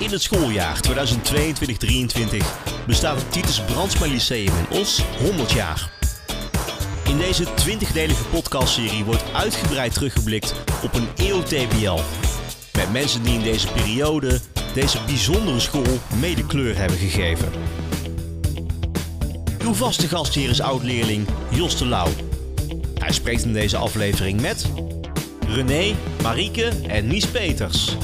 In het schooljaar 2022-2023 bestaat het Titus Brandsma Lyceum in Os 100 jaar. In deze 20-delige podcastserie wordt uitgebreid teruggeblikt op een eeuw TBL. Met mensen die in deze periode deze bijzondere school mede kleur hebben gegeven. Uw vaste gastheer is oud-leerling Jos de Lauw. Hij spreekt in deze aflevering met René, Marieke en Mies Peters.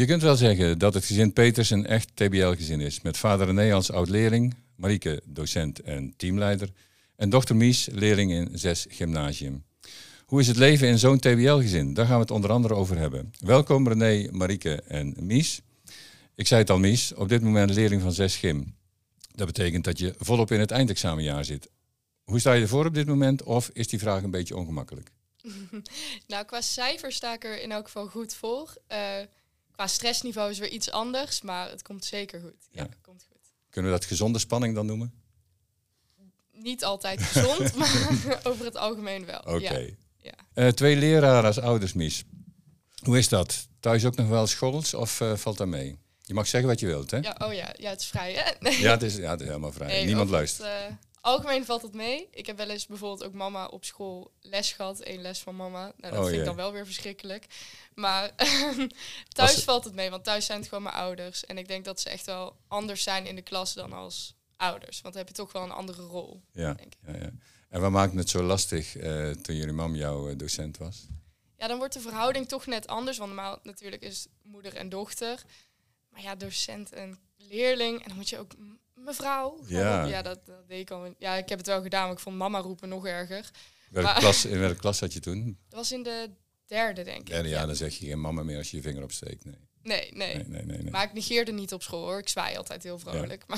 Je kunt wel zeggen dat het gezin Peters een echt TBL-gezin is. Met vader René als oud-leerling, Marieke docent en teamleider. En dochter Mies, leerling in 6 gymnasium. Hoe is het leven in zo'n TBL-gezin? Daar gaan we het onder andere over hebben. Welkom René, Marieke en Mies. Ik zei het al, Mies, op dit moment leerling van 6 gym. Dat betekent dat je volop in het eindexamenjaar zit. Hoe sta je ervoor op dit moment? Of is die vraag een beetje ongemakkelijk? nou, qua cijfers sta ik er in elk geval goed voor. Uh, qua stressniveau is weer iets anders, maar het komt zeker goed. Ja, komt goed. Kunnen we dat gezonde spanning dan noemen? Niet altijd gezond, maar over het algemeen wel. Oké. Ja. Uh, twee leraren als ouders, Mies. Hoe is dat? Thuis ook nog wel schools of uh, valt dat mee? Je mag zeggen wat je wilt, hè? Ja, oh ja, ja het is vrij, hè? Nee. Ja, het is, ja, het is helemaal vrij. Niemand luistert. Het, uh, algemeen valt het mee. Ik heb wel eens bijvoorbeeld ook mama op school les gehad. één les van mama. Nou, dat oh, vind ik dan wel weer verschrikkelijk. Maar thuis valt het mee, want thuis zijn het gewoon mijn ouders. En ik denk dat ze echt wel anders zijn in de klas dan als ouders. Want dan heb je toch wel een andere rol, ja, denk ik. Ja, ja. En wat maakt het zo lastig uh, toen jullie mam jouw uh, docent was? Ja, dan wordt de verhouding toch net anders. Want normaal natuurlijk is moeder en dochter. Maar ja, docent en leerling. En dan moet je ook mevrouw. Ja, ja dat, dat, deed ik al. Ja, ik heb het wel gedaan, maar ik vond mama roepen nog erger. Welke, klas, in welke klas had je toen? Dat was in de derde, denk ik. Derde, ja, dan zeg je geen mama meer als je je vinger opsteekt. Nee. Nee, nee. nee, nee, nee. Maar ik negeerde niet op school hoor. Ik zwaai altijd heel vrolijk. Ja.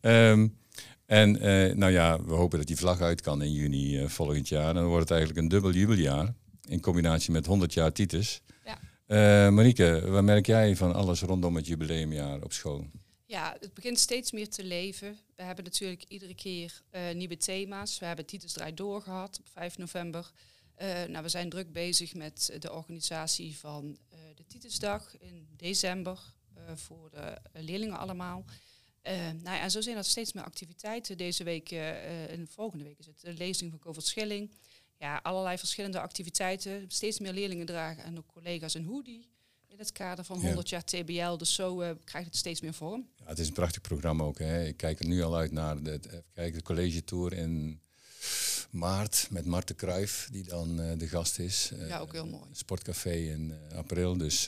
Maar um, en uh, nou ja, we hopen dat die vlag uit kan in juni uh, volgend jaar. Dan wordt het eigenlijk een dubbel jubeljaar. In combinatie met 100 jaar Titus. Ja. Uh, Marieke, wat merk jij van alles rondom het jubileumjaar op school? Ja, het begint steeds meer te leven. We hebben natuurlijk iedere keer nieuwe thema's. We hebben Titus Draai Door gehad op 5 november. nou, we zijn druk bezig met de organisatie van de Titusdag in december voor de leerlingen allemaal. Nou ja, en zo zijn er steeds meer activiteiten. Deze week en volgende week is het de lezing van Govert Schilling. Ja, allerlei verschillende activiteiten. Steeds meer leerlingen dragen en ook collega's een hoodie in het kader van 100 jaar TBL. Dus zo uh, krijgt het steeds meer vorm. Ja, het is een prachtig programma ook. Hè. Ik kijk er nu al uit naar de, kijk, de college tour in maart met Marten Kruijf, die dan de gast is. ja, ook heel mooi. Sportcafé in april. Dus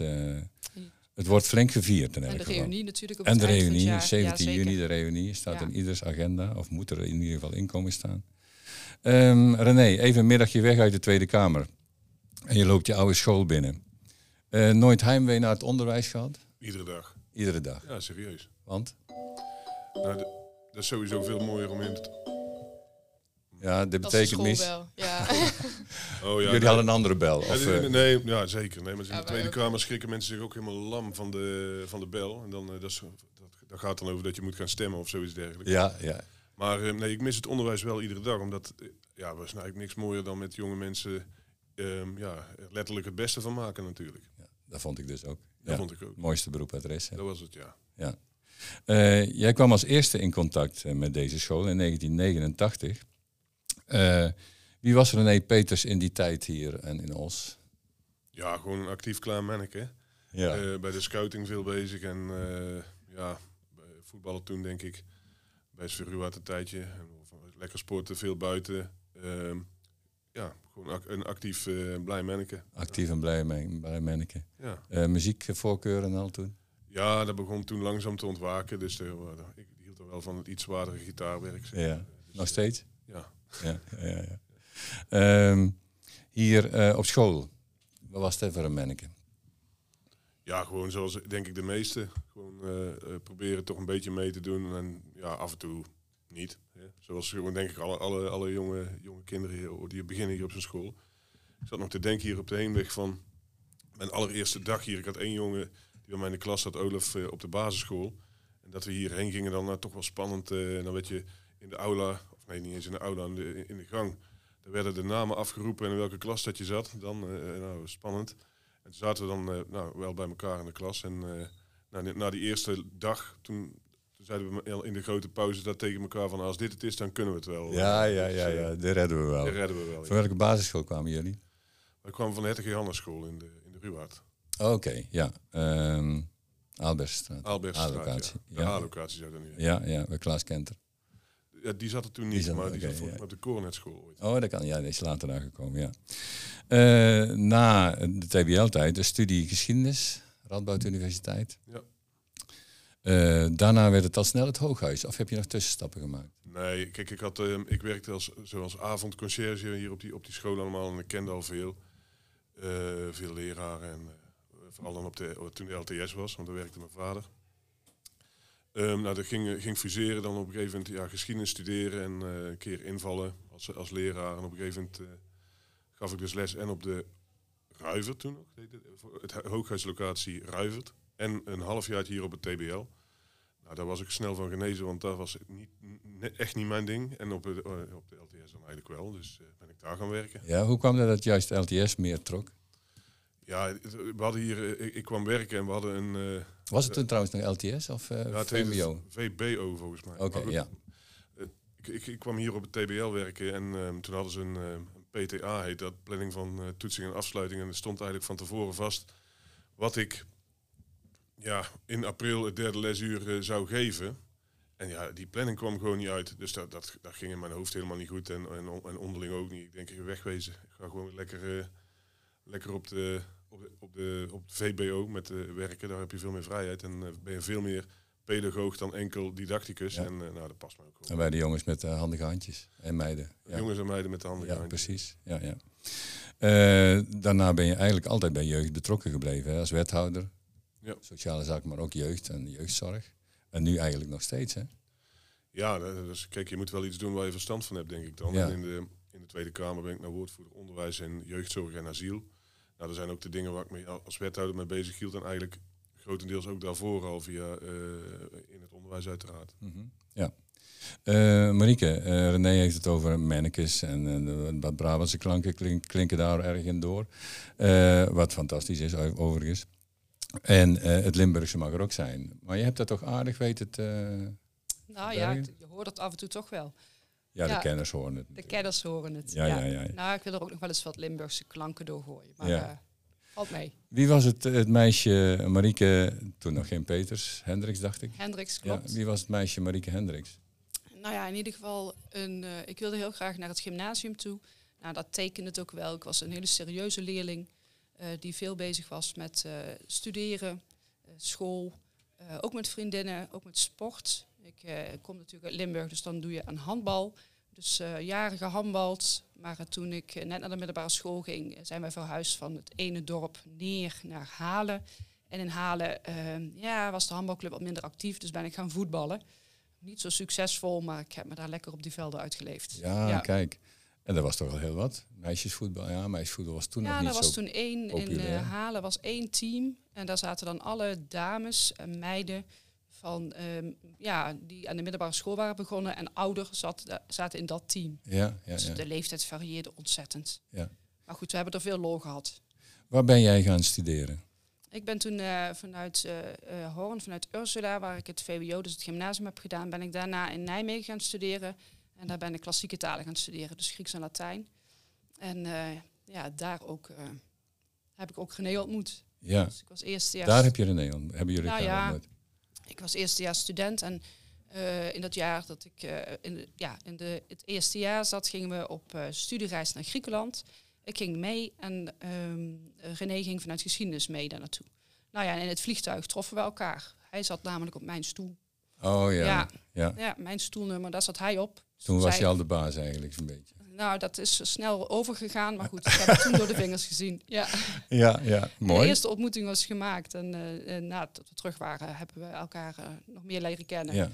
het wordt flink gevierd. In en de reunie natuurlijk. Op en de reunie, 17 juni, de reunie, staat in ieders agenda. Of moet er in ieder geval in komen staan. Um, René, even een middagje weg uit de Tweede Kamer. En je loopt je oude school binnen. Uh, nooit heimwee naar het onderwijs gehad? Iedere dag. Iedere dag? Ja, serieus. Want? Nou, dat is sowieso veel mooier om in het ja, dit betekent mis. Ja. oh, ja, Jullie hadden een andere bel? Of, nee, nee, ja, zeker. Nee, maar in de Tweede Kamer schrikken mensen zich ook helemaal lam van de, van de bel. En dan, uh, dat, is, dat, dat, gaat dan over dat je moet gaan stemmen of zoiets dergelijks. Ja, ja. Maar uh, nee, ik mis het onderwijs wel iedere dag. Omdat, ja, er is eigenlijk niks mooier dan met jonge mensen um, ja, letterlijk het beste van maken natuurlijk. Dat vond ik dus ook. Dat vond ik ook. Mooiste beroepadres. Dat was het, ja. ja. jij kwam als eerste in contact met deze school in 1989. Uh, wie was René Peters in die tijd hier en in Os? Ja, gewoon een actief klein manneke. Ja. Bij de scouting veel bezig en ja, voetballen toen denk ik. Bij Sverruat een tijdje. En lekker sporten, veel buiten. Ja, gewoon een actief blij manneke. Actief en blij, blij manneke. Ja. muziekvoorkeuren al toen? Ja, dat begon toen langzaam te ontwaken. Dus ik hield er wel van het iets zwaardere gitaarwerk. Ja. Dus, Nog steeds? Ja ja, ja, ja. Ehm, hier uh, op school, wat was het voor een manneke? Ja, gewoon zoals denk ik de meeste. Gewoon uh, proberen toch een beetje mee te doen en ja, af en toe niet. Hè. Zoals denk ik alle, alle, alle jonge, jonge kinderen die beginnen hier op zijn school. Ik zat nog te denken hier op de heenweg van mijn allereerste dag hier. Ik had één jongen die bij mij in de klas zat, Olaf, op de basisschool. En dat we hierheen gingen dan nou, toch wel spannend. en dan werd je in de aula nee, niet eens in de aula, in de, gang. er werden de namen afgeroepen en in welke klas dat je zat. Dan, nou, spannend. En toen zaten we dan nou, wel bij elkaar in de klas. En nou, na die eerste dag, toen, zeiden we in de grote pauze dat tegen elkaar van als dit het is, dan kunnen we het wel. Ja, ja, ja, ja. Dat redden we wel. Dat redden we wel. Van welke basisschool kwamen jullie? We kwamen van de Hertog Johannes school in de, in de Ruwaard. Oké, ja. Um, Albertstraat. Albertstraat, ja. De A-locatie zou dat nu Ja, ja, bij Klaas Kenter. Ja, die zat er toen niet, maar die zat ja. op de Cornetschool ooit. Oh, dat kan. Ja, die is later daar gekomen, ja. Uh, na de TBL-tijd, de studie geschiedenis, Radboud Universiteit. Ja. Uh, daarna werd het al snel het hooghuis. Of heb je nog tussenstappen gemaakt? Nee, kijk, ik, had, uh, ik werkte als, zoals avondconcierge hier op die, op die school allemaal. En ik kende al veel, uh, veel leraren. En vooral dan op de, toen de LTS was, want daar werkte mijn vader. Um, nou, dat ging, ging fuseren. Dan op een gegeven moment ja, geschiedenis studeren en een keer invallen als, als leraar. En op een gegeven moment gaf ik dus les en op de Ruivert toen nog. Het hooghuislocatie Ruivert. En een half jaar hier op het TBL. Nou, daar was ik snel van genezen, want dat was niet, echt niet mijn ding. En op, de, eh, op de LTS dan eigenlijk wel, dus uh, ben ik daar gaan werken. Ja, hoe kwam dat dat juist LTS meer trok? Ja, we hadden hier, eh, ik, kwam werken en we hadden een... was het toen trouwens nog LTS of uh, ja, VBO? VBO volgens mij. Oké, ja. Ik, ik, ik, kwam hier op het TBL werken en toen hadden ze een, een, PTA, heet dat, planning van toetsing en afsluiting. En er stond eigenlijk van tevoren vast wat ik ja, in april het derde lesuur uh, zou geven. En ja, die planning kwam gewoon niet uit. Dus dat, dat, dat ging in mijn hoofd helemaal niet goed. En, en, en onderling ook niet. Ik denk, ik wegwezen. Ik ga gewoon lekker, uh, lekker op, de, op, de, op, de, op de VBO met de werken. Daar heb je veel meer vrijheid. En ben je veel meer pedagoog dan enkel didacticus. En nou, dat past me ook En bij de jongens met de handige handjes. En meiden. Ja. Jongens en meiden met de handige ja, handjes. Precies. Ja, ja. daarna ben je eigenlijk altijd bij jeugd betrokken gebleven. Hè? Als wethouder, ja. Sociale zaken, maar ook jeugd en jeugdzorg. En nu eigenlijk nog steeds, hè? Ja, dus kijk, je moet wel iets doen waar je verstand van hebt, denk ik dan. En in de, in de Tweede Kamer ben ik naar woordvoerder onderwijs en jeugdzorg en asiel. Nou, dat zijn ook de dingen waar ik me als wethouder mee bezig hield. En eigenlijk grotendeels ook daarvoor al via uh, in het onderwijs uiteraard. Mm -hmm. Ja. Uh, Marieke, uh, René heeft het over mannekes en, en wat Brabantse klanken klink, klinken daar erg in door. wat fantastisch is overigens. En uh, het Limburgse mag er ook zijn. Maar je hebt dat toch aardig weten te. Nou ja, je hoort het af en toe toch wel. Ja, de kenners horen het. De kenners horen het. Ja, ja. Ja, Nou, ik wil er ook nog wel eens wat Limburgse klanken doorgooien. Maar ja. Uh, valt mee. Wie was het, het meisje Marieke, toen nog geen Peters, Hendricks dacht ik? Hendricks, klopt. wie was het meisje Marieke Hendricks? Nou ja, in ieder geval, een, uh, ik wilde heel graag naar het gymnasium toe. Nou, dat tekende het ook wel. Ik was een hele serieuze leerling. Uh, die veel bezig was met uh, studeren, uh, school, ook met vriendinnen, ook met sport. Ik kom natuurlijk uit Limburg, dus dan doe je aan handbal. Dus jaren gehandbald. Maar toen ik net naar de middelbare school ging, zijn wij verhuisd van het ene dorp neer naar Halen. En in Halen ja, was de handbalclub wat minder actief, dus ben ik gaan voetballen. Niet zo succesvol, maar ik heb me daar lekker op die velden uitgeleefd. Ja, ja. kijk. En dat was toch al heel wat. Meisjesvoetbal, ja, meisjesvoetbal was toen nog niet zo Ja, er was toen één, in uh, Halen was één team. En daar zaten dan alle dames en meiden van, um, ja, die aan de middelbare school waren begonnen. En ouders zat, zaten in dat team. Ja, ja, dus ja. de leeftijd varieerde ontzettend. Ja. Maar goed, we hebben er veel lol gehad. Waar ben jij gaan studeren? Ik ben toen uh, vanuit uh, Hoorn, vanuit Ursula, waar ik het VWO, dus het gymnasium heb gedaan, ben ik daarna in Nijmegen gaan studeren. En daar ben ik klassieke talen gaan studeren, dus Grieks en Latijn. En uh, ja, daar ook, uh, heb ik ook René ontmoet. Ja, dus ik was eerstejaars... daar heb je René ontmoet. Hebben jullie nou, ja, ontmoet? Ik was eerstejaars student en uh, in dat jaar dat ik in, de, ja, in de, het eerste jaar zat, gingen we op studiereis naar Griekenland. Ik ging mee en um, René ging vanuit geschiedenis mee daar naartoe. Nou ja, en in het vliegtuig troffen we elkaar. Hij zat namelijk op mijn stoel. Oh ja. Ja, ja. ja mijn stoelnummer, daar zat hij op. Toen was je al de baas eigenlijk een beetje. Nou, dat is snel overgegaan, maar goed, ik heb het toen door de vingers gezien. Ja, ja, ja mooi. De eerste ontmoeting was gemaakt en uh, nadat we terug waren, hebben we elkaar uh, nog meer leren kennen. Ja.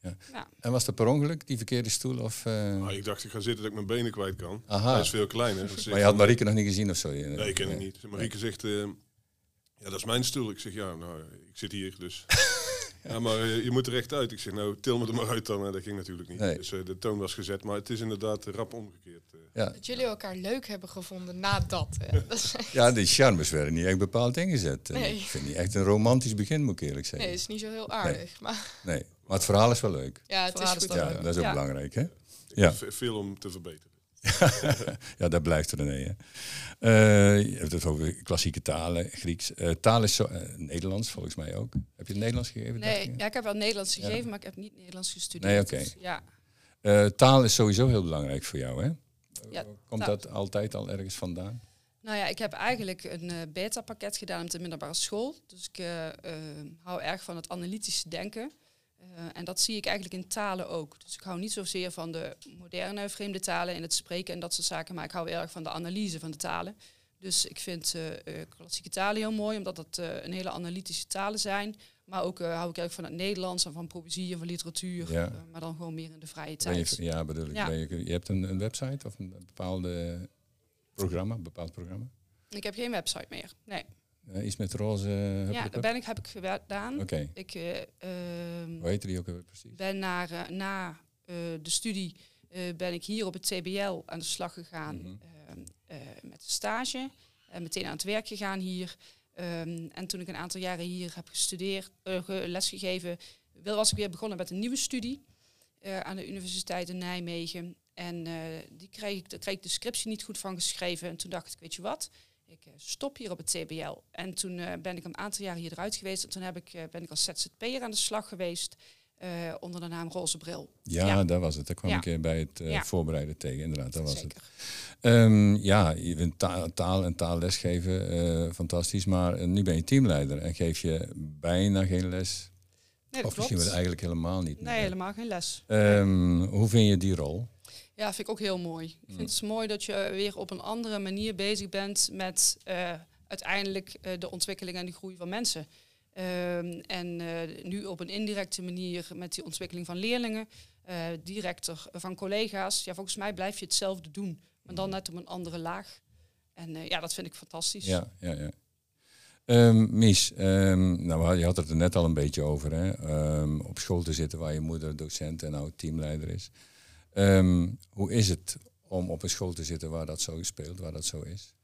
Ja. ja. En was dat per ongeluk, die verkeerde stoel? Of, uh... ah, ik dacht, ik ga zitten dat ik mijn benen kwijt kan. Aha. Hij is veel kleiner. maar je had Marieke nog niet gezien of zo? Nee, ik ken het niet. Marieke zegt, ja, dat is mijn stoel. Ik zeg, ja, nou, ik zit hier, dus... Ja, maar uh, je moet er echt uit. Ik zeg, nou, til me er maar uit dan. dat ging natuurlijk niet. Nee. Dus de toon was gezet. Maar het is inderdaad rap omgekeerd. Ja. Dat jullie elkaar leuk hebben gevonden na dat. Hè. ja, die charmes werden niet echt bepaald ingezet. Nee. Ik vind niet echt een romantisch begin, moet ik eerlijk zeggen. Nee, het is niet zo heel aardig. Nee. Maar, nee. maar het verhaal is wel leuk. Ja, het, is goed. Ja, dat is ook belangrijk, hè? Ja. Veel om te verbeteren. ja, dat blijft René. Hè. Uh, je hebt het over klassieke talen, Grieks. Uh, taal is zo, uh, Nederlands volgens mij ook. Heb je het Nederlands gegeven? Nee, ja, ik heb wel Nederlands gegeven, maar ik heb niet Nederlands gestudeerd. Nee, oké. Dus, ja. taal is sowieso heel belangrijk voor jou, hè? Ja, Komt dat altijd al ergens vandaan? Nou ja, ik heb eigenlijk een beta-pakket gedaan op de middelbare school. Dus ik hou erg van het analytische denken. Uh, en dat zie ik eigenlijk in talen ook. Dus ik hou niet zozeer van de moderne vreemde talen in het spreken en dat soort zaken, maar ik hou erg van de analyse van de talen. Dus ik vind uh, uh, klassieke talen heel mooi, omdat het een hele analytische talen zijn. Maar ook hou ik erg van het Nederlands en van poëzie en van literatuur. Ja. maar dan gewoon meer in de vrije tijd. Je, ja, bedoel ik. Ja. Je, je, hebt een, een, website of een bepaalde programma, bepaald programma? Ik heb geen website meer, nee. Uh, iets met roze. ja, daar ben ik, heb ik gedaan. Oké. Ik, uh, Hoe heet die ook weer precies? Ben naar, na de studie ben ik hier op het TBL aan de slag gegaan mm -hmm. met een stage. en meteen aan het werk gegaan hier. Um, en toen ik een aantal jaren hier heb gestudeerd, lesgegeven, was ik weer begonnen met een nieuwe studie aan de Universiteit in Nijmegen. En die kreeg ik, daar kreeg ik de scriptie niet goed van geschreven. En toen dacht ik, weet je wat, ik eh, stop hier op het TBL. En toen uh, ben ik een aantal jaren hier eruit geweest. En toen heb ik, uh, ben ik als ZZP'er aan de slag geweest. Uh, onder de naam Roze Bril. Ja, ja. dat was het. Daar kwam ja. ik bij het ja. voorbereiden tegen. Inderdaad, dat was Zeker. het. Um, ja, je bent taal, taal en taalles geven, fantastisch. Maar nu ben je teamleider en geef je bijna geen les. Nee, of misschien wel eigenlijk helemaal niet. Nee, helemaal geen les. Um, hoe vind je die rol? Ja, vind ik ook heel mooi. Ik vind het mooi dat je weer op een andere manier bezig bent met uh, uiteindelijk uh, de ontwikkeling en de groei van mensen. Um, en uh, nu op een indirecte manier met die ontwikkeling van leerlingen, directer van collega's. Ja, volgens mij blijf je hetzelfde doen, maar dan mm. net op een andere laag. En ja, dat vind ik fantastisch. Ja, ja, ja. Um, Mies, um, nou, je had het er net al een beetje over, hè? Op school te zitten waar je moeder docent en nou teamleider is. Um, hoe is het om op een school te zitten waar dat zo speelt, waar dat zo is?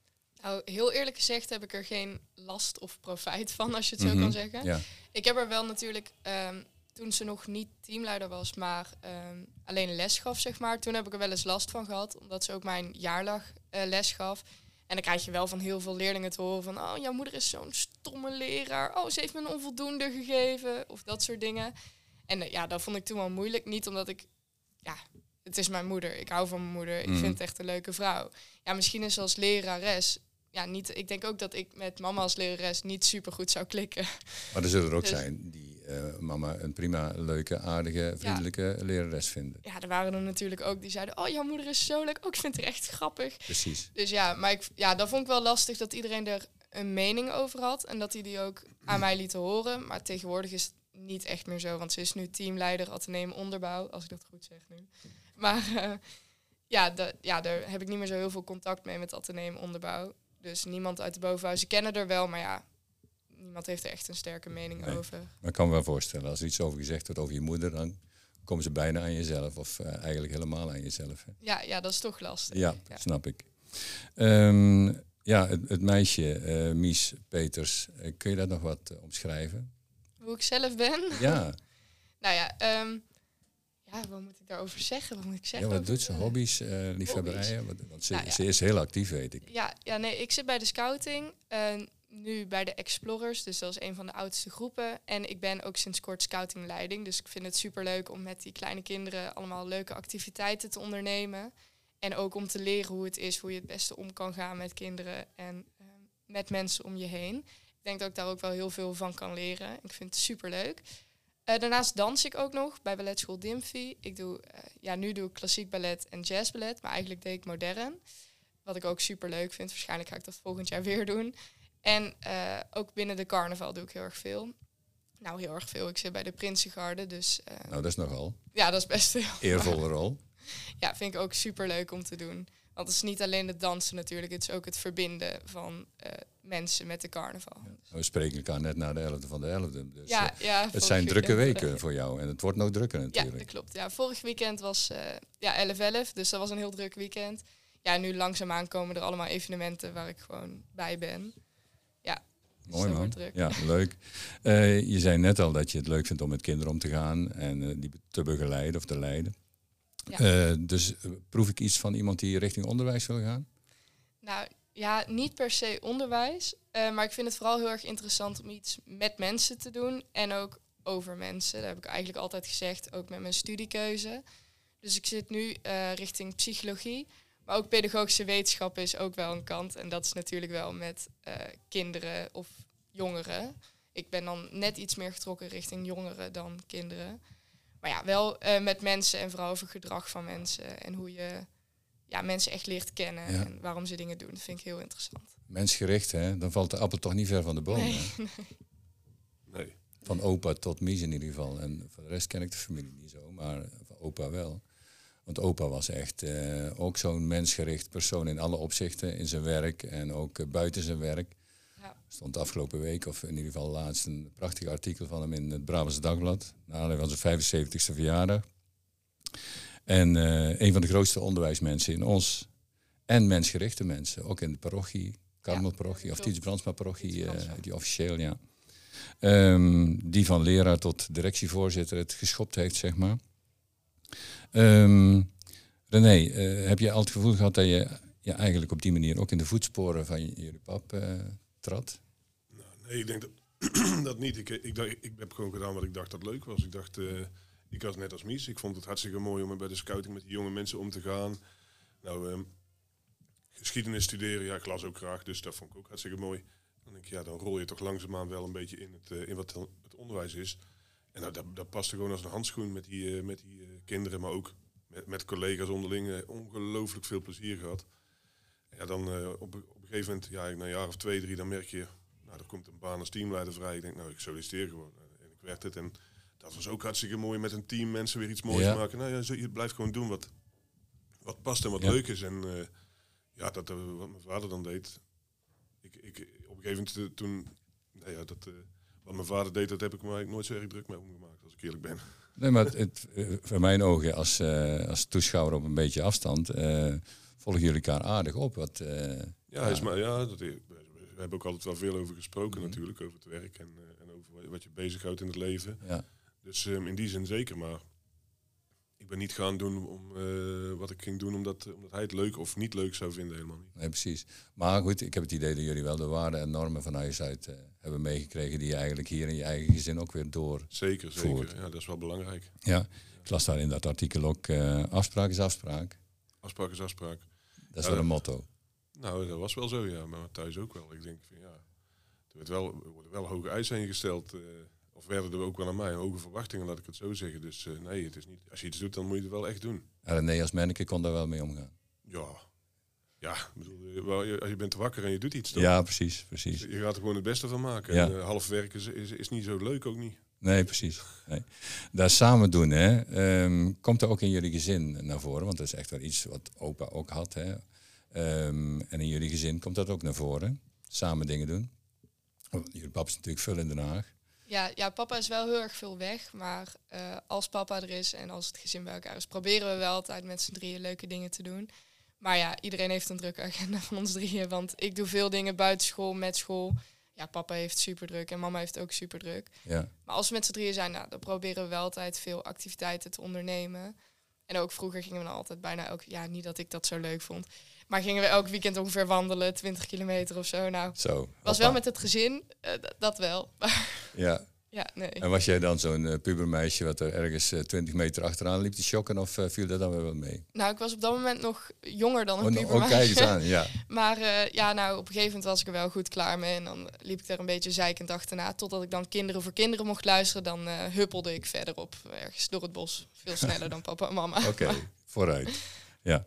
Nou, heel eerlijk gezegd heb ik er geen last of profijt van, als je het zo kan mhm, zeggen. Ja. Ik heb er wel natuurlijk, um, toen ze nog niet teamleider was, maar um, alleen les gaf, zeg maar. Toen heb ik er wel eens last van gehad, omdat ze ook mijn jaarlag uh, les gaf. En dan krijg je wel van heel veel leerlingen te horen van... oh, jouw moeder is zo'n stomme leraar. Oh, ze heeft me een onvoldoende gegeven. Of dat soort dingen. En uh, ja, dat vond ik toen wel moeilijk. Niet omdat ik... Ja, het is mijn moeder. Ik hou van mijn moeder. Ik vind mhm. het echt een leuke vrouw. Ja, misschien is ze als lerares. Ja, niet, ik denk ook dat ik met mama als lerares niet super goed zou klikken. Maar er zullen er ook dus- zijn die uh, mama een prima, leuke, aardige, vriendelijke ja. lerares vinden. Ja, er waren er natuurlijk ook die zeiden: Oh, jouw moeder is zo leuk. Ook oh, ik vind het echt grappig. Precies. Dus ja, maar ik, ja, dat vond ik wel lastig dat iedereen er een mening over had. En dat hij die ook aan mij liet horen. Maar tegenwoordig is het niet echt meer zo. Want ze is nu teamleider Atheneum Onderbouw, als ik dat goed zeg nu. Maar uh, ja, de, ja, daar heb ik niet meer zo heel veel contact mee met Atheneum Onderbouw. Dus niemand uit de bovenhuizen kennen er wel, maar ja, niemand heeft er echt een sterke mening over. Maar ik kan me wel voorstellen, als er iets over gezegd wordt over je moeder, dan komen ze bijna aan jezelf. Of uh, eigenlijk helemaal aan jezelf. Hè? Ja, ja, dat is toch lastig. Ja, ja. snap ik. Um, ja, het, het meisje, uh, Mies Peters, kun je dat nog wat omschrijven? Hoe ik zelf ben? Ja. nou ja, um, ja, wat moet ik daarover zeggen? Wat moet ik zeggen? Ja, wat doet ze? Hobby's, uh, liefhebberijen? Want ze, nou, ze, is heel actief, weet ik. Ja, ja, nee, ik zit bij de scouting. Uh, nu bij de Explorers, dus dat is een van de oudste groepen. En ik ben ook sinds kort scoutingleiding. Dus ik vind het superleuk om met die kleine kinderen allemaal leuke activiteiten te ondernemen. En ook om te leren hoe het is, hoe je het beste om kan gaan met kinderen en uh, met mensen om je heen. Ik denk dat ik daar ook wel heel veel van kan leren. Ik vind het superleuk. Uh, daarnaast dans ik ook nog bij balletschool Dimfy. Ik doe, uh, ja, nu doe ik klassiek ballet en jazzballet, maar eigenlijk deed ik modern. Wat ik ook super leuk vind. Waarschijnlijk ga ik dat volgend jaar weer doen. En uh, ook binnen de carnaval doe ik heel erg veel. Nou, heel erg veel. Ik zit bij de Prinsengarde, dus... nou, dat is nogal. Ja, dat is best heel... Eervolle rol. ja, vind ik ook super leuk om te doen. Want het is niet alleen het dansen natuurlijk, het is ook het verbinden van uh, mensen met de carnaval. we spreken elkaar net na de 11e van de 11e. Dus ja, ja, het zijn drukke weken voor jou en het wordt nog drukker natuurlijk. Ja, dat klopt. Ja, vorig weekend was uh, ja, 11-11, dus dat was een heel druk weekend. Ja, nu langzaamaan komen er allemaal evenementen waar ik gewoon bij ben. Ja, Mooi man. Ja, leuk. Uh, je zei net al dat je het leuk vindt om met kinderen om te gaan en die te begeleiden of te leiden. Ja. Uh, dus proef ik iets van iemand die richting onderwijs wil gaan? Nou ja, niet per se onderwijs. maar ik vind het vooral heel erg interessant om iets met mensen te doen en ook over mensen. Dat heb ik eigenlijk altijd gezegd, ook met mijn studiekeuze. Dus ik zit nu richting psychologie. Maar ook pedagogische wetenschap is ook wel een kant. En dat is natuurlijk wel met uh, kinderen of jongeren. Ik ben dan net iets meer getrokken richting jongeren dan kinderen. Maar ja, wel uh, met mensen en vooral over gedrag van mensen. En hoe je ja, mensen echt leert kennen en waarom ze dingen doen. Dat vind ik heel interessant. Mensgericht, hè? Dan valt de appel toch niet ver van de boom. Nee, nee. nee. Van opa tot Mies in ieder geval. En voor de rest ken ik de familie niet zo, maar van opa wel. Want opa was echt uh, ook zo'n mensgericht persoon in alle opzichten. In zijn werk en ook uh, buiten zijn werk. Ja. stond afgelopen week, of in ieder geval laatst, een prachtig artikel van hem in het Brabantse Dagblad. Nou, hij was zijn 75ste verjaardag. En uh, een van de grootste onderwijsmensen in ons. En mensgerichte mensen, ook in de parochie, Karmelparochie, ja, of Tiets Brandsma parochie, die officieel, ja. Um, die van leraar tot directievoorzitter het geschopt heeft, zeg maar. Um, René, uh, heb je al het gevoel gehad dat je, je eigenlijk op die manier ook in de voetsporen van jullie pap trad? Nou, nee, ik denk dat, dat niet. Ik, ik, dacht, ik heb gewoon gedaan wat ik dacht dat leuk was. Ik dacht, uh, ik was net als Mies. Ik vond het hartstikke mooi om bij de scouting met die jonge mensen om te gaan. Nou, um, geschiedenis studeren, ja, ik las ook graag, dus dat vond ik ook hartstikke mooi. Dan denk ik, ja, dan rol je toch langzaamaan wel een beetje in, het, in wat het onderwijs is. En nou, dat, dat paste gewoon als een handschoen met die, met die kinderen, maar ook met, met collega's onderling ongelooflijk veel plezier gehad. Ja, dan op een gegeven moment, ja, na een jaar of twee, drie, dan merk je, nou, er komt een baan als teamleider vrij. Ik denk, nou, ik solliciteer gewoon. En ik werd het. En dat was ook hartstikke mooi met een team mensen weer iets moois ja. maken. Nou ja, je blijft gewoon doen wat, wat past en wat ja. leuk is. En uh, ja, dat, wat mijn vader dan deed. Ik, ik, op een gegeven moment toen, nou ja, dat, wat mijn vader deed, dat heb ik me eigenlijk nooit zo erg druk mee omgemaakt, als ik eerlijk ben. Nee, maar het, het, voor mijn ogen als, als toeschouwer op een beetje afstand volgen jullie elkaar aardig op. Wat, uh, ja, Is maar, ja dat, we hebben ook altijd wel veel over gesproken mm. natuurlijk, over het werk en, en over wat je bezighoudt in het leven. Ja. Dus um, in die zin zeker, maar ik ben niet gaan doen om uh, wat ik ging doen omdat, omdat hij het leuk of niet leuk zou vinden, helemaal niet. Nee, precies. Maar goed, ik heb het idee dat jullie wel de waarden en normen van huis uit uh, hebben meegekregen die je eigenlijk hier in je eigen gezin ook weer door. Zeker, zeker. Ja, dat is wel belangrijk. Ja, ik las daar in dat artikel ook uh, afspraak is afspraak. Afspraak is afspraak. Dat is ja, wel een motto. Nou, dat was wel zo, ja, maar thuis ook wel. Ik denk van ja, er, werd wel, er worden wel hoge eisen ingesteld of werden er ook wel aan mij hoge verwachtingen, laat ik het zo zeggen. Dus uh, nee, het is niet. Als je iets doet, dan moet je het wel echt doen. En nee, als manneke kon daar wel mee omgaan. Ja. Ja, bedoel, je bent wakker en je doet iets. Dan. Ja, precies, precies. Je gaat er gewoon het beste van maken. Ja. En, uh, half werken is, is, is, niet zo leuk, ook niet. Nee, precies. Nee. Daar samen doen, hè, um, komt er ook in jullie gezin naar voren? Want dat is echt wel iets wat opa ook had. Hè? Um, en in jullie gezin komt dat ook naar voren? Samen dingen doen? Jullie pap is natuurlijk veel in Den Haag. Ja, ja, papa is wel heel erg veel weg. Maar uh, als papa er is en als het gezin bij elkaar is, proberen we wel altijd met z'n drieën leuke dingen te doen. Maar ja, iedereen heeft een drukke agenda van ons drieën. Want ik doe veel dingen buiten school, met school. Ja, papa heeft super druk en mama heeft ook super druk. Ja. Maar als we met z'n drieën zijn, nou, dan proberen we wel altijd veel activiteiten te ondernemen. En ook vroeger gingen we dan altijd bijna elk... Ja, niet dat ik dat zo leuk vond. Maar gingen we elk weekend ongeveer wandelen, 20 kilometer of zo. Nou, zo, was wel met het gezin, uh, dat wel. ja. Ja, nee. En was jij dan zo'n uh, pubermeisje wat er ergens uh, 20 meter achteraan liep te shocken of viel dat dan wel mee? Nou, ik was op dat moment nog jonger dan een oh, pubermeisje. Oh, kijk eens aan, ja. maar ja, nou, op een gegeven moment was ik er wel goed klaar mee. En dan liep ik er een beetje zeikend achterna. Totdat ik dan Kinderen voor Kinderen mocht luisteren. Dan huppelde ik verderop, ergens door het bos. Veel sneller dan papa en mama. Oké, okay, vooruit. Ja.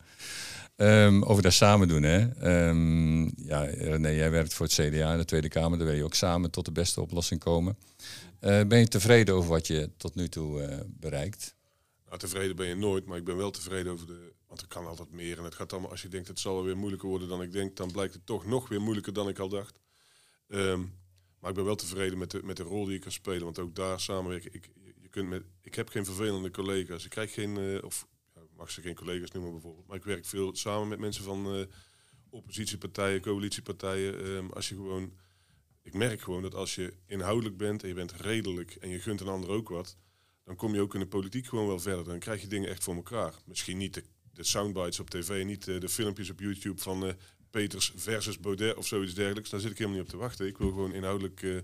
Um, over dat samen doen. Hè. Um, ja, René, jij werkt voor het CDA in de Tweede Kamer. Daar wil je ook samen tot de beste oplossing komen. Uh, ben je tevreden over wat je tot nu toe uh, bereikt? Nou, tevreden ben je nooit, maar ik ben wel tevreden over de, Want er kan altijd meer. En het gaat allemaal, als je denkt het zal weer moeilijker worden dan ik denk, dan blijkt het toch nog weer moeilijker dan ik al dacht. Ehm, maar ik ben wel tevreden met de, met de rol die ik kan spelen. Want ook daar samenwerken. Ik, je kunt met, ik heb geen vervelende collega's. Ik krijg geen, uh, of mag ze geen collega's noemen bijvoorbeeld. Maar ik werk veel samen met mensen van uh, oppositiepartijen, coalitiepartijen. Um, als je gewoon, ik merk gewoon dat als je inhoudelijk bent en je bent redelijk en je gunt een ander ook wat, dan kom je ook in de politiek gewoon wel verder. Dan krijg je dingen echt voor elkaar. Misschien niet de, de soundbites op tv, niet de, de filmpjes op YouTube van uh, Peters versus Baudet of zoiets dergelijks. Daar zit ik helemaal niet op te wachten. Ik wil gewoon inhoudelijk uh,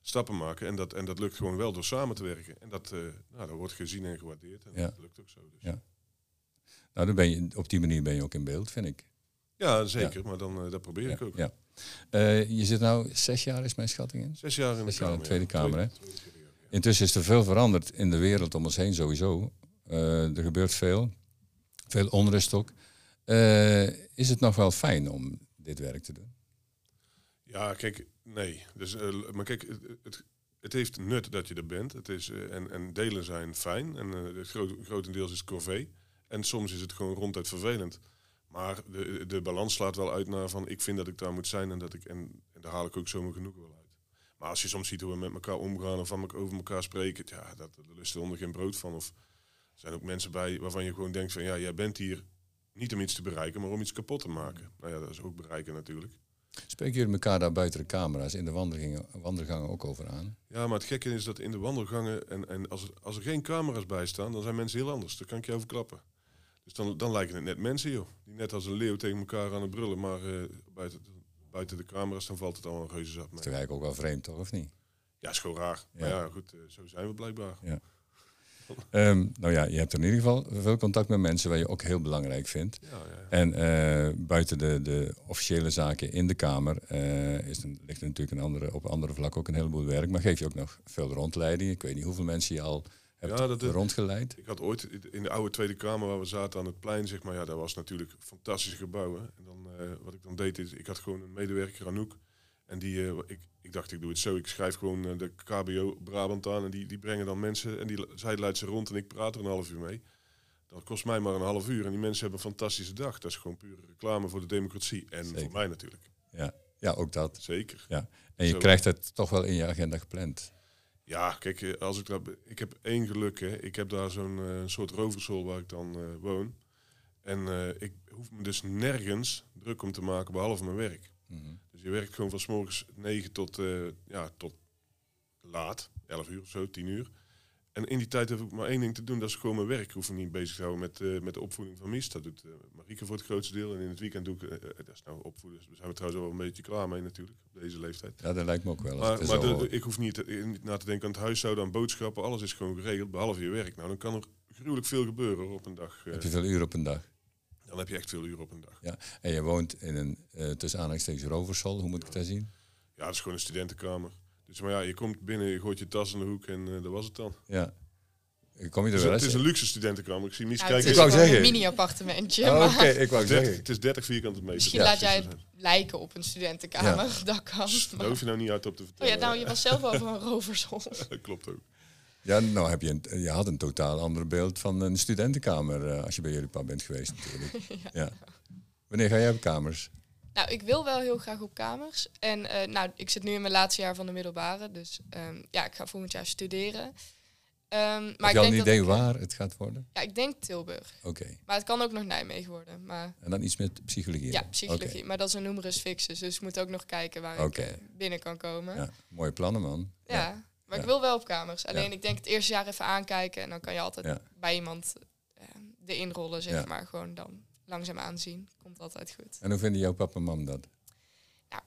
stappen maken. En dat, en dat lukt gewoon wel door samen te werken. En dat, uh, nou, dat wordt gezien en gewaardeerd. En ja. dat lukt ook zo. Dus. Ja. Nou, dan ben je, op die manier ben je ook in beeld, vind ik. Ja, zeker. Maar dan, uh, dat probeer ik ook. Ja. je zit nou zes jaar, is mijn schatting in? Zes jaar in de, zes jaar kamer, in de Tweede Kamer, hè? Intussen is er veel veranderd in de wereld om ons heen sowieso. er gebeurt veel. Veel onrust ook. is het nog wel fijn om dit werk te doen? Ja, kijk, nee. Dus, maar kijk, het, het, heeft nut dat je er bent. Het is, en, en delen zijn fijn. En uh, groot, grotendeels is corvée. En soms is het gewoon ronduit vervelend. Maar de, de balans slaat wel uit naar van ik vind dat ik daar moet zijn en dat ik en, en daar haal ik ook zomaar genoeg wel uit. Maar als je soms ziet hoe we met elkaar omgaan of van over elkaar spreken, ja, dat, daar lust er onder geen brood van. Of er zijn ook mensen bij waarvan je gewoon denkt van ja, jij bent hier niet om iets te bereiken, maar om iets kapot te maken. Nou ja, dat is ook bereiken natuurlijk. Spreken jullie elkaar daar buiten de camera's in de wandelgangen, wandelgangen ook over aan? Ja, maar het gekke is dat in de wandelgangen, en, en als, er, als er geen camera's bij staan, dan zijn mensen heel anders. Daar kan ik je over klappen. Dus dan, dan lijken het net mensen, joh. Die net als een leeuw tegen elkaar aan het brullen, maar uh, buiten, buiten de camera's, dan valt het al een reuze zat mee. Dat is eigenlijk ook wel vreemd, toch, of niet? Ja, is gewoon raar. Ja. Maar ja, goed, uh, zo zijn we blijkbaar. Ja. Um, nou ja, je hebt in ieder geval veel contact met mensen waar je ook heel belangrijk vindt. Ja, ja, en uh, buiten de, de officiële zaken in de Kamer uh, is ligt er natuurlijk een andere, op andere vlakken ook een heleboel werk. Maar geef je ook nog veel rondleidingen. Ik weet niet hoeveel mensen je al hebt dat, rondgeleid. Ik had ooit in de oude Tweede Kamer waar we zaten aan het plein, zeg maar, ja, dat was natuurlijk fantastische gebouwen. En dan, uh, wat ik dan deed is, ik had gewoon een medewerker, Anouk. En die, ik, ik dacht, ik doe het zo. Ik schrijf gewoon uh, de KBO Brabant aan en die, die brengen dan mensen en die, zij leidt ze rond en ik praat er een half uur mee. Dat kost mij maar een half uur en die mensen hebben een fantastische dag. Dat is gewoon pure reclame voor de democratie en Zeker. voor mij natuurlijk. Ja, ja ook dat. Zeker. Ja. En je zo. krijgt het toch wel in je agenda gepland. Ja, kijk, als ik dat, ik heb één geluk. Hè. Ik heb daar zo'n uh, soort roverschool waar ik dan uh, woon. En uh, ik hoef me dus nergens druk om te maken behalve mijn werk. Mm -hmm. Dus je werkt gewoon van s morgens 9 tot, ja, tot laat, 11 uur of zo, 10 uur. En in die tijd heb ik maar één ding te doen, dat is gewoon mijn werk. Ik hoef me niet bezig te houden met, uh, met de opvoeding van Mies. Dat doet uh, Marieke voor het grootste deel. En in het weekend doe ik, dat is nou opvoeden. Daar zijn we trouwens wel een beetje klaar mee natuurlijk, op deze leeftijd. Ja, dat lijkt me ook wel. Maar, maar de, de, ik hoef niet, niet na te denken aan het huishouden, aan boodschappen. Alles is gewoon geregeld, behalve je werk. Nou, dan kan er gruwelijk veel gebeuren op een dag. Heb je veel uren op een dag? Dan heb je echt veel uren op een dag. Ja, en je woont in een uh, tussen aanhalingstekens roverschool, hoe moet ik het daar zien? Ja, dat is gewoon een studentenkamer. Dus maar ja, je komt binnen, je gooit je tas in de hoek en uh, dat was het dan. Ja. Kom je er wel is, het is een luxe studentenkamer. Ik zie Mies ja, kijken. Het is ik wou zeggen. een mini-appartementje. Oh, Oké, okay, ik wou 30, zeggen. Het is 30 vierkante meter. Misschien laat jij het lijken op een studentenkamer. Ja. Dat kan. Daar hoef je nou niet uit op te Oh vertellen. ja, nou, je was zelf over een roverschool. dat klopt ook. Ja, nou heb je, een, je had een totaal ander beeld van een studentenkamer uh, als je bij jullie pa bent geweest natuurlijk. ja. ja. Wanneer ga jij op kamers? Nou, ik wil wel heel graag op kamers. En uh, nou, ik zit nu in mijn laatste jaar van de middelbare. Dus um, ja, ik ga volgend jaar studeren. Um, maar heb ik je al een idee ik, waar het gaat worden? Ja, ik denk Tilburg. Oké. Okay. Maar het kan ook nog Nijmegen worden. Maar en dan iets met psychologie? Ja, psychologie. Okay. Maar dat is een numerus fixus. Dus ik moet ook nog kijken waar okay. ik uh, binnen kan komen. Ja, mooie plannen, man. Ja, ja. maar ja. ik wil wel op kamers. Alleen ik denk het eerste jaar even aankijken. En dan kan je altijd bij iemand uh, erin rollen, zeg maar. Gewoon dan langzaam aanzien. Komt altijd goed. En hoe vinden jouw papa en mam dat? Nou,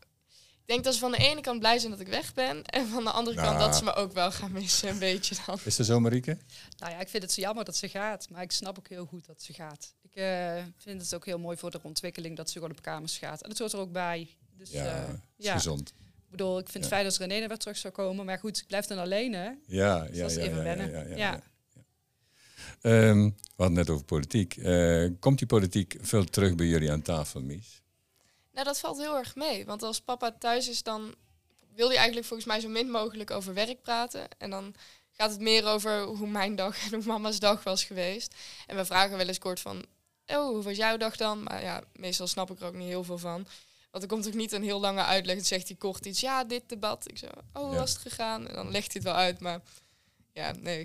ik denk dat ze van de ene kant blij zijn dat ik weg ben. En van de andere Nou. kant dat ze me ook wel gaan missen, een beetje dan. Is dat zo, Marieke? Nou ja, ik vind het zo jammer dat ze gaat. Maar ik snap ook heel goed dat ze gaat. Ik uh, vind het ook heel mooi voor de ontwikkeling dat ze gewoon op kamers gaat. En het hoort er ook bij. Dus, ja, uh, is ja. gezond. Ik bedoel, ik vind het Ja. fijn als René er weer terug zou komen. Maar goed, ik blijf dan alleen, hè. Ja, Dus ja, dat is ja, even wennen. ja, Ehm, we hadden net over politiek. Eh, komt die politiek veel terug bij jullie aan tafel, Mies? Nou, dat valt heel erg mee. Want als papa thuis is, dan wil hij eigenlijk volgens mij zo min mogelijk over werk praten. En dan gaat het meer over hoe mijn dag en hoe mama's dag was geweest. En we vragen wel eens kort van, oh, hoe was jouw dag dan? Maar ja, meestal snap ik er ook niet heel veel van. Want er komt ook niet een heel lange uitleg. Dan zegt hij kort iets, ja, dit debat. Ik zo, oh, hoe was het gegaan? En dan legt hij het wel uit, maar ja, nee,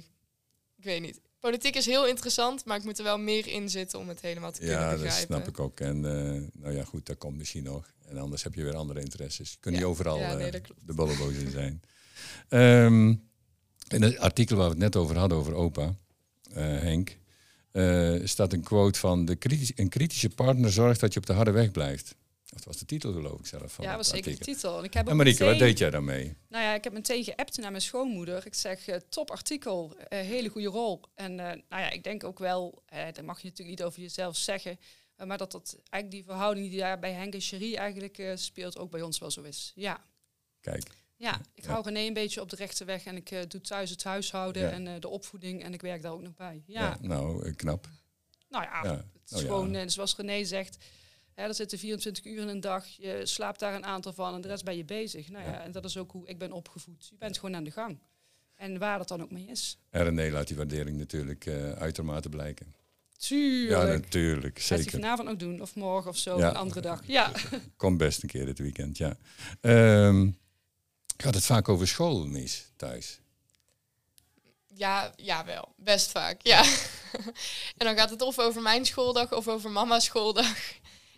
ik weet niet. Politiek is heel interessant, maar ik moet er wel meer in zitten om het helemaal te kunnen begrijpen. Ja, dat snap ik ook. En uh, nou ja, goed, dat komt misschien nog. En anders heb je weer andere interesses. Je kunt niet overal ja, nee, uh, de bolleboos in zijn. um, in het artikel waar we het net over hadden, over opa, uh, Henk, staat een quote van... De kritisch, een kritische partner zorgt dat je op de harde weg blijft. Dat was de titel, geloof ik zelf. Van ja, dat was zeker de titel. En, ik heb en Marieke, wat deed jij daarmee? Nou ja, ik heb meteen geappt naar mijn schoonmoeder. Ik zeg, uh, top artikel, uh, hele goede rol. En uh, nou ja, ik denk ook wel, dat mag je natuurlijk niet over jezelf zeggen, maar dat dat eigenlijk die verhouding die daar bij Henk en Cherie eigenlijk speelt, ook bij ons wel zo is. Ja. Kijk. Ja, ik ja. hou René een beetje op de rechte weg en ik doe thuis het huishouden ja. en de opvoeding en ik werk daar ook nog bij. Ja, ja nou, knap. Nou ja, het is oh, gewoon, zoals René zegt, ja, er zitten 24 uur in een dag. Je slaapt daar een aantal van en de rest ben je bezig. Nou ja, en dat is ook hoe ik ben opgevoed. Je bent gewoon aan de gang. En waar dat dan ook mee is. En René laat die waardering natuurlijk uh, uitermate blijken. Tuurlijk. Ja, natuurlijk. Zeker. Gaat hij vanavond ook doen, of morgen of zo, een andere dag. Ja. Kom best een keer dit weekend, ja. Um, gaat het vaak over school, Mies, thuis? Ja, ja, wel. Best vaak, ja. en dan gaat het of over mijn schooldag of over mama's schooldag.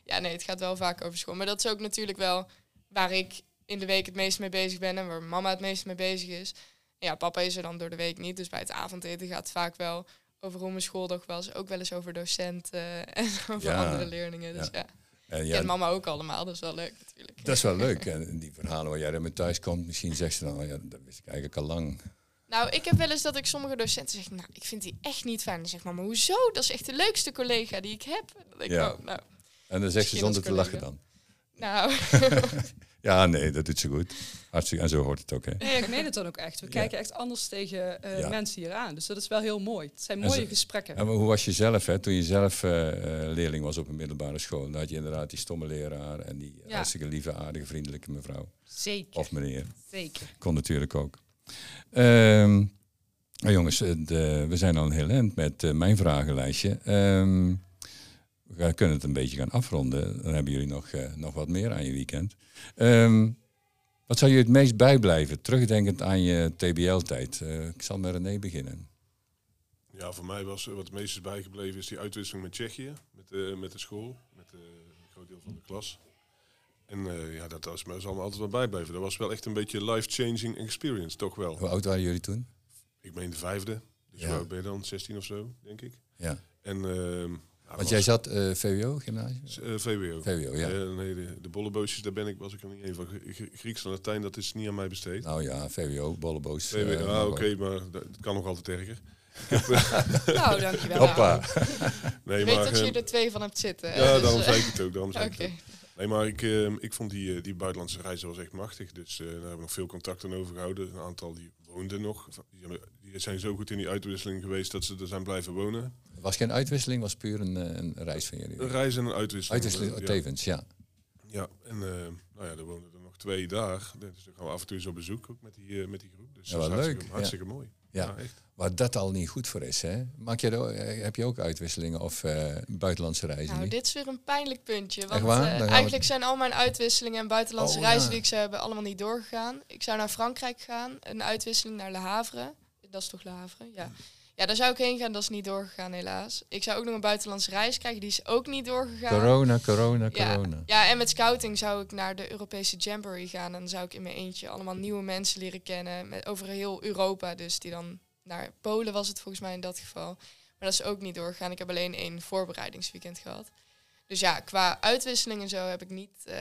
Ja, nee, het gaat wel vaak over school. Maar dat is ook natuurlijk wel waar ik in de week het meest mee bezig ben en waar mama het meest mee bezig is. ja, papa is er dan door de week niet. Dus bij het avondeten gaat het vaak wel over hoe mijn schooldag was. Ook wel eens over docenten en over andere leerlingen. Dus ja. En, ja, en mama ook allemaal, dat is wel leuk natuurlijk. Dat is wel leuk. En die verhalen waar jij er met thuis komt, misschien zegt ze dan, ja, dat wist ik eigenlijk al lang. Nou, ik heb wel eens dat ik sommige docenten zeg, nou, ik vind die echt niet fijn. Dan zeg mama, hoezo? Dat is echt de leukste collega die ik heb. Dan denk ik, ja. oh, nou, en dan zegt ze zonder te lachen dan. Nou. ja, nee, dat doet ze goed. Hartstikke, en zo hoort het ook. Hè. Nee, ik meen het dan ook echt. We kijken echt anders tegen uh, mensen hier aan. Dus dat is wel heel mooi. Het zijn mooie gesprekken. En hoe was je zelf, hè? toen je zelf uh, leerling was op een middelbare school? Dan had je inderdaad die stomme leraar en die hartstikke lieve, aardige, vriendelijke mevrouw. Zeker. Of meneer. Zeker. Kon natuurlijk ook. Um, nou jongens, de, we zijn al een heel eind met mijn vragenlijstje. Um, we kunnen het een beetje gaan afronden. Dan hebben jullie nog, uh, nog wat meer aan je weekend. Um, wat zou je het meest bijblijven, terugdenkend aan je TBL-tijd? Uh, ik zal met René beginnen. Ja, voor mij was wat het meest is bijgebleven is die uitwisseling met Tsjechië, met, uh, met de school, met een groot deel van de klas. En ja, dat was me allemaal altijd wel bijblijven. Dat was wel echt een beetje life-changing experience, toch wel. Hoe oud waren jullie toen? Ik meen de vijfde. Dus ja. ben je dan? 16 of zo, denk ik. Ja. En ehm, want jij zat uh, VWO, gymnasium? Uh, VWO. VWO, ja. Uh, nee, de, de bolleboosjes, daar ben ik, was ik er niet een van. Grieks en Latijn, dat is niet aan mij besteed. Nou ja, VWO, bolleboos. VWO, ah, oké, okay, maar dat kan nog altijd erger. nou, dankjewel. Hoppa. nee, ik weet dat je er twee van hebt zitten. Ja, dus, daarom zei ik het ook. Daarom zei okay. ik het Nee, maar ik, uh, ik vond die, die buitenlandse reizen was echt machtig. Dus daar hebben we nog veel contact aan overgehouden. Een aantal die woonden nog. Die, die zijn zo goed in die uitwisseling geweest dat ze er zijn blijven wonen. Het was geen uitwisseling, was puur een, eh, een reis van jullie? Een reis en een uitwisseling. Uitwisseling, tevens, ja. Ja, en uh, nou ja, er woonden er nog twee dagen. Dus dan gaan we af en toe eens op bezoek ook met die, uh, met die groep. Dus ja, dat is hartstikke, leuk. hartstikke mooi. Ja. ja. echt. Waar dat al niet goed voor is, hè? Maak je er, heb je ook uitwisselingen of uh, buitenlandse reizen? Nou, niet? dit is weer een pijnlijk puntje. Want eigenlijk zijn al mijn uitwisselingen en buitenlandse oh, reizen die ik zou hebben allemaal niet doorgegaan. Ik zou naar Frankrijk gaan, een uitwisseling naar Le Havre. Dat is toch Le Havre? Ja. Ja, daar zou ik heen gaan. Dat is niet doorgegaan, helaas. Ik zou ook nog een buitenlandse reis krijgen. Die is ook niet doorgegaan. Corona, corona, ja. corona. Ja, en met scouting zou ik naar de Europese Jamboree gaan. En dan zou ik in mijn eentje allemaal nieuwe mensen leren kennen. Met, over heel Europa. Dus die dan naar Polen was het volgens mij in dat geval. Maar dat is ook niet doorgegaan. Ik heb alleen één voorbereidingsweekend gehad. Dus ja, qua uitwisseling en zo heb ik niet... Uh,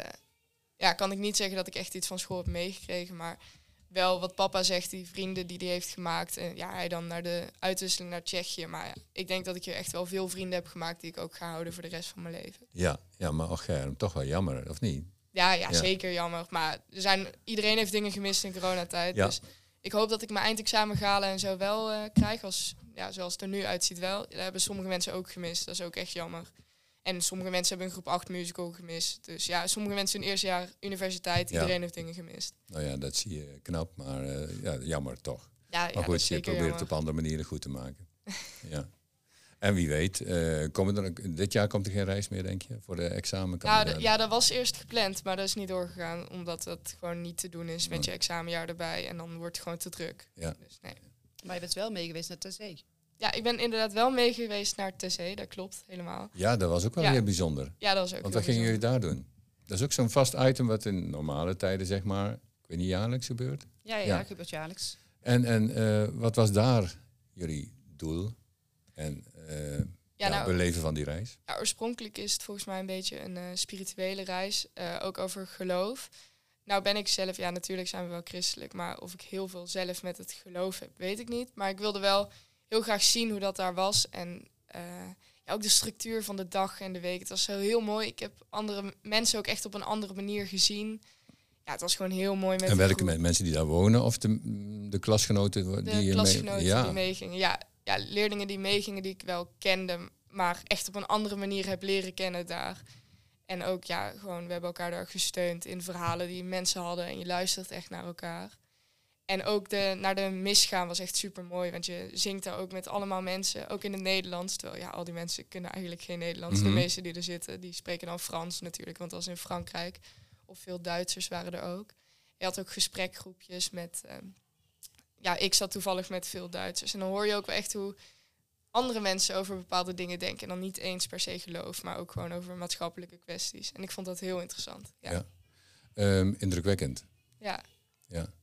ja, kan ik niet zeggen dat ik echt iets van school heb meegekregen. Maar wel wat papa zegt, die vrienden die hij heeft gemaakt. En ja, hij dan naar de uitwisseling naar Tsjechië. Maar ja, ik denk dat ik hier echt wel veel vrienden heb gemaakt die ik ook ga houden voor de rest van mijn leven. Ja, ja maar och, Germ, toch wel jammer, of niet? Ja, ja, zeker jammer. Maar er zijn, iedereen heeft dingen gemist in coronatijd. Ja. Dus ik hoop dat ik mijn eindexamen halen en zo wel uh, krijg. Als, ja, zoals het er nu uitziet wel. Dat hebben sommige mensen ook gemist. Dat is ook echt jammer. En sommige mensen hebben een groep 8 musical gemist. Dus ja, sommige mensen in eerste jaar universiteit, iedereen heeft dingen gemist. Nou ja, dat zie je knap, maar uh, ja, jammer toch. Ja, maar goed, je probeert het op andere manieren goed te maken. ja. En wie weet, uh, komen er, dit jaar komt er geen reis meer, denk je, voor de examen? Ja, ja, dat was eerst gepland, maar dat is niet doorgegaan, omdat dat gewoon niet te doen is met je examenjaar erbij. En dan wordt het gewoon te druk. Ja. Dus, nee. Maar je bent wel mee geweest naar Terzee. Ja, ik ben inderdaad wel mee geweest naar Terzee, dat klopt helemaal. Ja, dat was ook wel heel bijzonder. Ja, dat was ook Want wat gingen jullie daar doen? Dat is ook zo'n vast item wat in normale tijden, zeg maar, ik weet niet, jaarlijks gebeurt? Ja, ja, ja. gebeurt jaarlijks. En, en uh, wat was daar jullie doel? En uh, ja, nou, beleven van die reis? Ja, oorspronkelijk is het volgens mij een beetje een uh, spirituele reis, ook over geloof. Nou ben ik zelf, ja natuurlijk zijn we wel christelijk, maar of ik heel veel zelf met het geloof heb, weet ik niet. Maar ik wilde wel heel graag zien hoe dat daar was en ja, ook de structuur van de dag en de week. Het was heel, heel mooi. Ik heb andere mensen ook echt op een andere manier gezien. Ja, het was gewoon heel mooi. Met en welke mensen die daar wonen of de, de klasgenoten die de klasgenoten ja. die meegingen? Ja, ja, leerlingen die meegingen die ik wel kende, maar echt op een andere manier heb leren kennen daar. En ook, ja, gewoon, we hebben elkaar daar gesteund in verhalen die mensen hadden en je luistert echt naar elkaar. En ook de, naar de mis gaan was echt super mooi, want je zingt daar ook met allemaal mensen, ook in het Nederlands. Terwijl ja, al die mensen kunnen eigenlijk geen Nederlands. De mhm. meeste die er zitten, die spreken dan Frans natuurlijk, want dat was in Frankrijk. Of veel Duitsers waren er ook. Je had ook gesprekgroepjes met, ehm, ja, ik zat toevallig met veel Duitsers. En dan hoor je ook wel echt hoe andere mensen over bepaalde dingen denken. En dan niet eens per se geloof, maar ook gewoon over maatschappelijke kwesties. En ik vond dat heel interessant. Ja. ja. Ehm, indrukwekkend. Ja. Ja.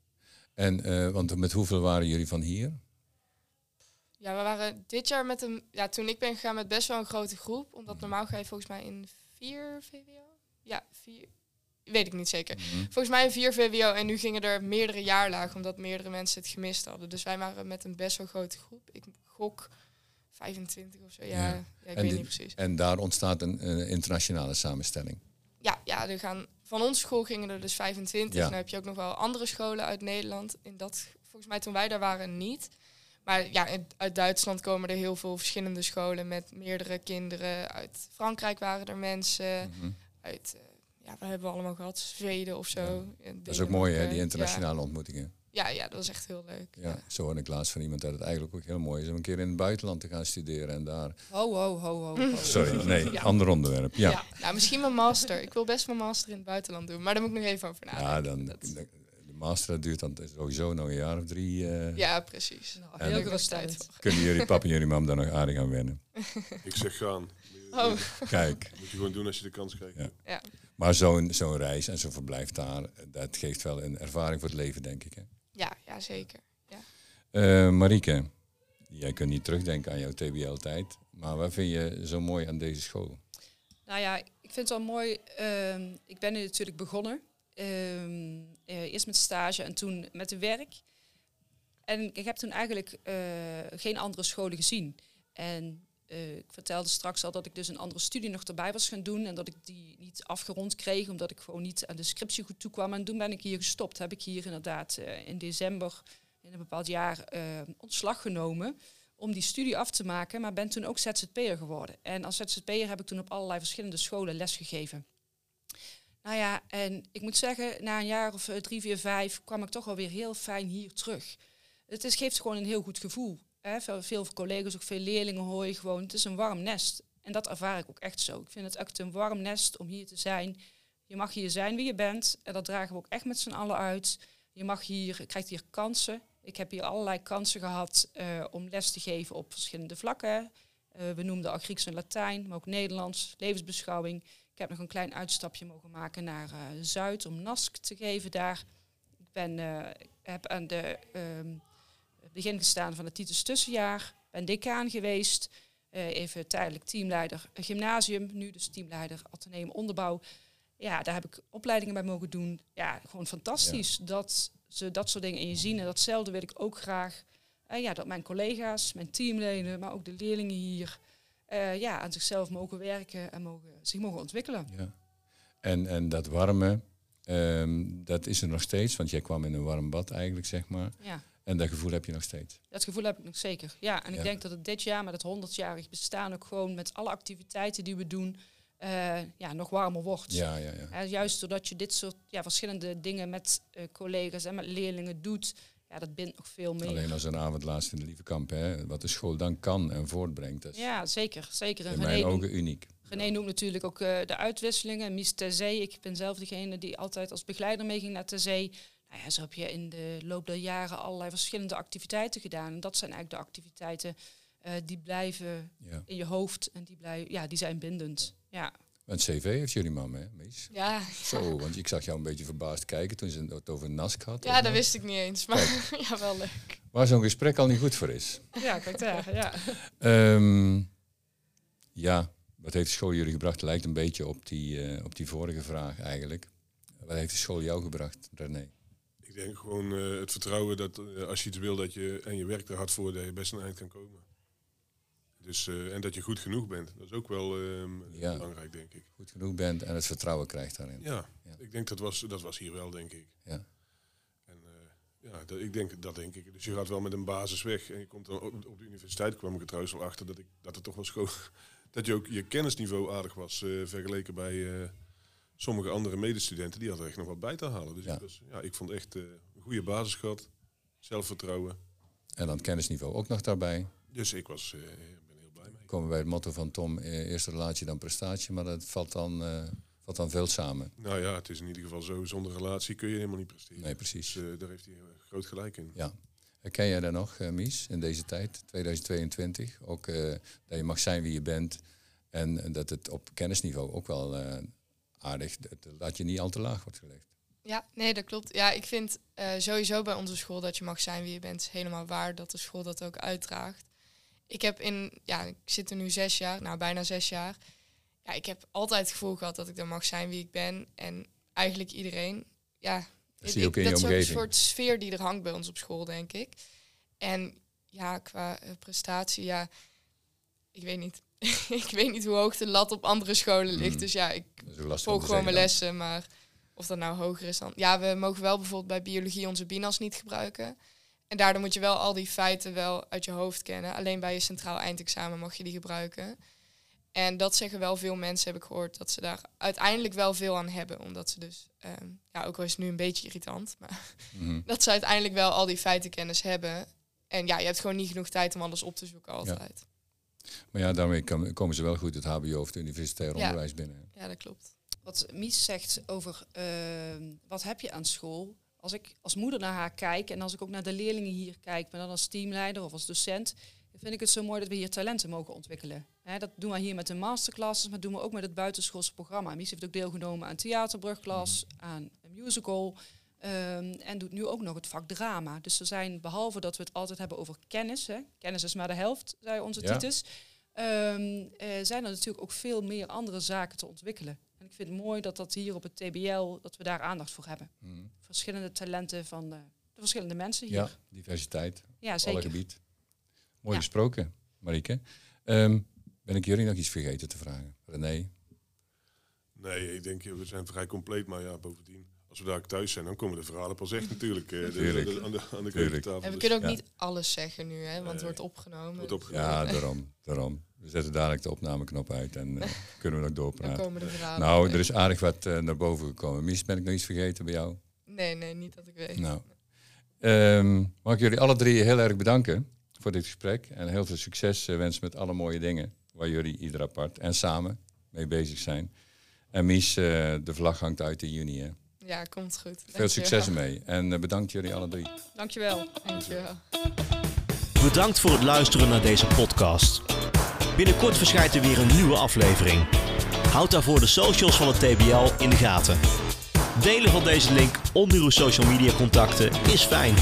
En, uh, want met hoeveel waren jullie van hier? Ja, we waren dit jaar met een, ja, toen ik ben gegaan met best wel een grote groep. Omdat mhm. normaal ga je volgens mij in vier VWO. Ja, vier, weet ik niet zeker. Mhm. Volgens mij in vier VWO en nu gingen er meerdere jaarlagen, omdat meerdere mensen het gemist hadden. Dus wij waren met een best wel grote groep. Ik gok 25 of zo. Ja, ja. ik weet niet precies. En daar ontstaat een internationale samenstelling. Ja, ja, er gaan van onze school gingen er dus 25. En dan heb je ook nog wel andere scholen uit Nederland. In dat, volgens mij toen wij daar waren, niet. Maar ja, uit Duitsland komen er heel veel verschillende scholen met meerdere kinderen. Uit Frankrijk waren er mensen. Mhm. Uit, uh, ja, wat hebben we allemaal gehad? Zweden of zo. Dat is ook mooi, hè, die internationale ontmoetingen. Ja, ja, dat was echt heel leuk. Ja, Zo hoorde ik laatst van iemand dat het eigenlijk ook heel mooi is om een keer in het buitenland te gaan studeren en daar. Ho, ho, ho, ho. Sorry, nee, ander onderwerp. Ja. ja. Nou, misschien mijn master. Ik wil best mijn master in het buitenland doen, maar daar moet ik nog even over nadenken. Ja, dan, de, master duurt dan sowieso nog een jaar of drie. Uh, ja, precies. Nou, heel veel tijd voor. Kunnen jullie papa en jullie mam dan nog aardig aan wennen? ik zeg gaan. Oh. Kijk. Moet je gewoon doen als je de kans krijgt. Ja. ja. Maar zo'n zo'n reis en zo'n verblijf daar, dat geeft wel een ervaring voor het leven, denk ik. Hè? Ja, ja zeker. Ja. Uh, Marieke, jij kunt niet terugdenken aan jouw TBL-tijd, maar wat vind je zo mooi aan deze school? Nou ja, ik vind het wel mooi. Uh, ik ben nu natuurlijk begonnen. Uh, eerst met stage en toen met de werk. En ik heb toen eigenlijk uh, geen andere scholen gezien. En uh, ik vertelde straks al dat ik dus een andere studie nog erbij was gaan doen en dat ik die niet afgerond kreeg omdat ik gewoon niet aan de scriptie goed toekwam. En toen ben ik hier gestopt. Heb ik hier inderdaad uh, in december in een bepaald jaar uh, ontslag genomen om die studie af te maken, maar ben toen ook ZZP'er geworden. En als ZZP'er heb ik toen op allerlei verschillende scholen lesgegeven. Nou ja, en ik moet zeggen, na een jaar of drie, vier, vijf kwam ik toch alweer heel fijn hier terug. Het is, geeft gewoon een heel goed gevoel. Veel, veel collega's, ook veel leerlingen hoor je gewoon, het is een warm nest. En dat ervaar ik ook echt zo. Ik vind het echt een warm nest om hier te zijn. Je mag hier zijn wie je bent. En dat dragen we ook echt met z'n allen uit. Je mag hier, krijgt hier kansen. Ik heb hier allerlei kansen gehad uh, om les te geven op verschillende vlakken. Uh, we noemden al Grieks en Latijn, maar ook Nederlands, levensbeschouwing. Ik heb nog een klein uitstapje mogen maken naar uh, Zuid om NASC te geven daar. Ik ben, heb aan de um, begin gestaan van het Titus tussenjaar. Ben decaan geweest. Uh, even tijdelijk teamleider gymnasium. Nu dus teamleider ateneum onderbouw. Ja, daar heb ik opleidingen bij mogen doen. Ja, gewoon fantastisch dat ze dat soort dingen in je zien. En datzelfde wil ik ook graag. Uh, ja, dat mijn collega's, mijn teamleden, maar ook de leerlingen hier... Uh, ja, aan zichzelf mogen werken en mogen, zich mogen ontwikkelen. Ja. En, en dat warme, um, dat is er nog steeds, want jij kwam in een warm bad eigenlijk, zeg maar. Ja. En dat gevoel heb je nog steeds? Dat gevoel heb ik nog zeker. Ja, en ik denk dat het dit jaar met het 100-jarig bestaan ook gewoon met alle activiteiten die we doen, uh, ja, nog warmer wordt. Ja, ja, ja. juist doordat je dit soort ja, verschillende dingen met uh, collega's en met leerlingen doet, ja, dat bindt nog veel meer. Alleen als een avond laatst in de lieve kamp, hè, wat de school dan kan en voortbrengt. Ja, zeker. zeker. in mijn ogen uniek. René noemt natuurlijk ook uh, de uitwisselingen. Mies ter zee. Ik ben zelf degene die altijd als begeleider meeging naar ter zee. Nou ja, zo heb je in de loop der jaren allerlei verschillende activiteiten gedaan. En dat zijn eigenlijk de activiteiten uh, die blijven in je hoofd en die, blijven, ja, die zijn bindend. Ja. Een cv heeft jullie mam, hè, Mies? Ja. Zo, want ik zag jou een beetje verbaasd kijken toen ze het over NASC had. Ja, dat wist ik niet eens, maar ja, wel leuk. Waar zo'n gesprek al niet goed voor is. Ja, kijk daar, ja. Um, ja, wat heeft de school jullie gebracht? Lijkt een beetje op die, uh, op die vorige vraag eigenlijk. Wat heeft de school jou gebracht, René? Ik denk gewoon uh, het vertrouwen dat uh, als je iets wil dat je, en je werkt er hard voor, dat je best een eind kan komen. Dus, uh, en dat je goed genoeg bent. Dat is ook wel um, ja, belangrijk, denk ik. Goed genoeg bent en het vertrouwen krijgt daarin. Ja, ja. ik denk dat was, dat was hier wel, denk ik. Ja. En ja, dat, ik denk, dat denk ik. Dus je gaat wel met een basis weg. En je komt dan op, op de universiteit kwam ik er trouwens al achter dat, ik, dat het toch wel schoon dat je ook je kennisniveau aardig was vergeleken bij sommige andere medestudenten. Die hadden echt nog wat bij te halen. Dus ja. Ik, was, ja, ik vond echt uh, een goede basis gehad, zelfvertrouwen. En dan het kennisniveau ook nog daarbij. Dus ik was, ben heel blij mee. Komen bij het motto van Tom, eerste relatie dan prestatie, maar dat valt dan, valt dan veel samen. Nou ja, het is in ieder geval zo, zonder relatie kun je helemaal niet presteren. Nee, precies. Dus, daar heeft hij groot gelijk in. Ja. Herken jij daar nog, Mies, in deze tijd, 2022? Ook dat je mag zijn wie je bent en dat het op kennisniveau ook wel aardig, dat je niet al te laag wordt gelegd. Ja, nee, dat klopt. Ja, ik vind sowieso bij onze school dat je mag zijn wie je bent helemaal waar dat de school dat ook uitdraagt. Ik heb in, ja, ik zit er nu zes jaar, nou bijna zes jaar. Ja, ik heb altijd het gevoel gehad dat ik er mag zijn wie ik ben. En eigenlijk iedereen, ja, dat zie je ook in je dat omgeving. is een soort sfeer die er hangt bij ons op school, denk ik. En ja, qua uh, prestatie, ja, ik weet niet. ik weet niet hoe hoog de lat op andere scholen ligt. Mm. Dus ja, ik volg gewoon mijn lessen, maar of dat nou hoger is dan... Ja, we mogen wel bijvoorbeeld bij biologie onze binas niet gebruiken. En daardoor moet je wel al die feiten wel uit je hoofd kennen. Alleen bij je centraal eindexamen mag je die gebruiken. En dat zeggen wel veel mensen, heb ik gehoord, dat ze daar uiteindelijk wel veel aan hebben. Omdat ze dus, um, ja, ook al is het nu een beetje irritant, maar mm. dat ze uiteindelijk wel al die feitenkennis hebben. En ja, je hebt gewoon niet genoeg tijd om alles op te zoeken altijd. Ja. Maar ja, daarmee komen ze wel goed het HBO of het universitair onderwijs binnen. Ja, dat klopt. Wat Mies zegt over uh, wat heb je aan school. Als ik als moeder naar haar kijk en als ik ook naar de leerlingen hier kijk, maar dan als teamleider of als docent, vind ik het zo mooi dat we hier talenten mogen ontwikkelen. dat doen we hier met de masterclasses, maar doen we ook met het buitenschoolse programma. Mies heeft ook deelgenomen aan theaterbrugklas, mhm. aan een musical. Um, en doet nu ook nog het vak drama. Dus er zijn, behalve dat we het altijd hebben over kennis, hè, kennis is maar de helft, zei onze ja. Titus, um, uh, zijn er natuurlijk ook veel meer andere zaken te ontwikkelen. En ik vind het mooi dat dat hier op het TBL, dat we daar aandacht voor hebben. Mm. Verschillende talenten van de, de, verschillende mensen hier. Ja, diversiteit. Ja, zeker. Alle gebied. Mooi gesproken, Marieke. Um, ben ik jullie nog iets vergeten te vragen? René? Nee, ik denk, we zijn vrij compleet, maar ja, bovendien als we daar thuis zijn, dan komen de verhalen pas echt natuurlijk uh, de, aan de, aan de keukentafel. En we kunnen ook niet alles zeggen nu, hè, want het wordt opgenomen. Wordt opgenomen. Ja, daarom, daarom. We zetten dadelijk de opnameknop uit en uh, kunnen we nog doorpraten. Dan komen de verhalen. Nou, er is aardig wat uh, naar boven gekomen. Mies, ben ik nog iets vergeten bij jou? Nee, nee, niet dat ik weet. Nou, um, mag ik jullie alle drie heel erg bedanken voor dit gesprek. En heel veel succes uh, wensen met alle mooie dingen waar jullie ieder apart en samen mee bezig zijn. En Mies, uh, de vlag hangt uit in juni. Hè? Ja, komt goed. Veel succes ermee. En uh, bedankt jullie alle drie. Dankjewel. Dankjewel. Bedankt voor het luisteren naar deze podcast. Binnenkort verschijnt er weer een nieuwe aflevering. Houd daarvoor de socials van het TBL in de gaten. Delen van deze link onder uw social media contacten is fijn.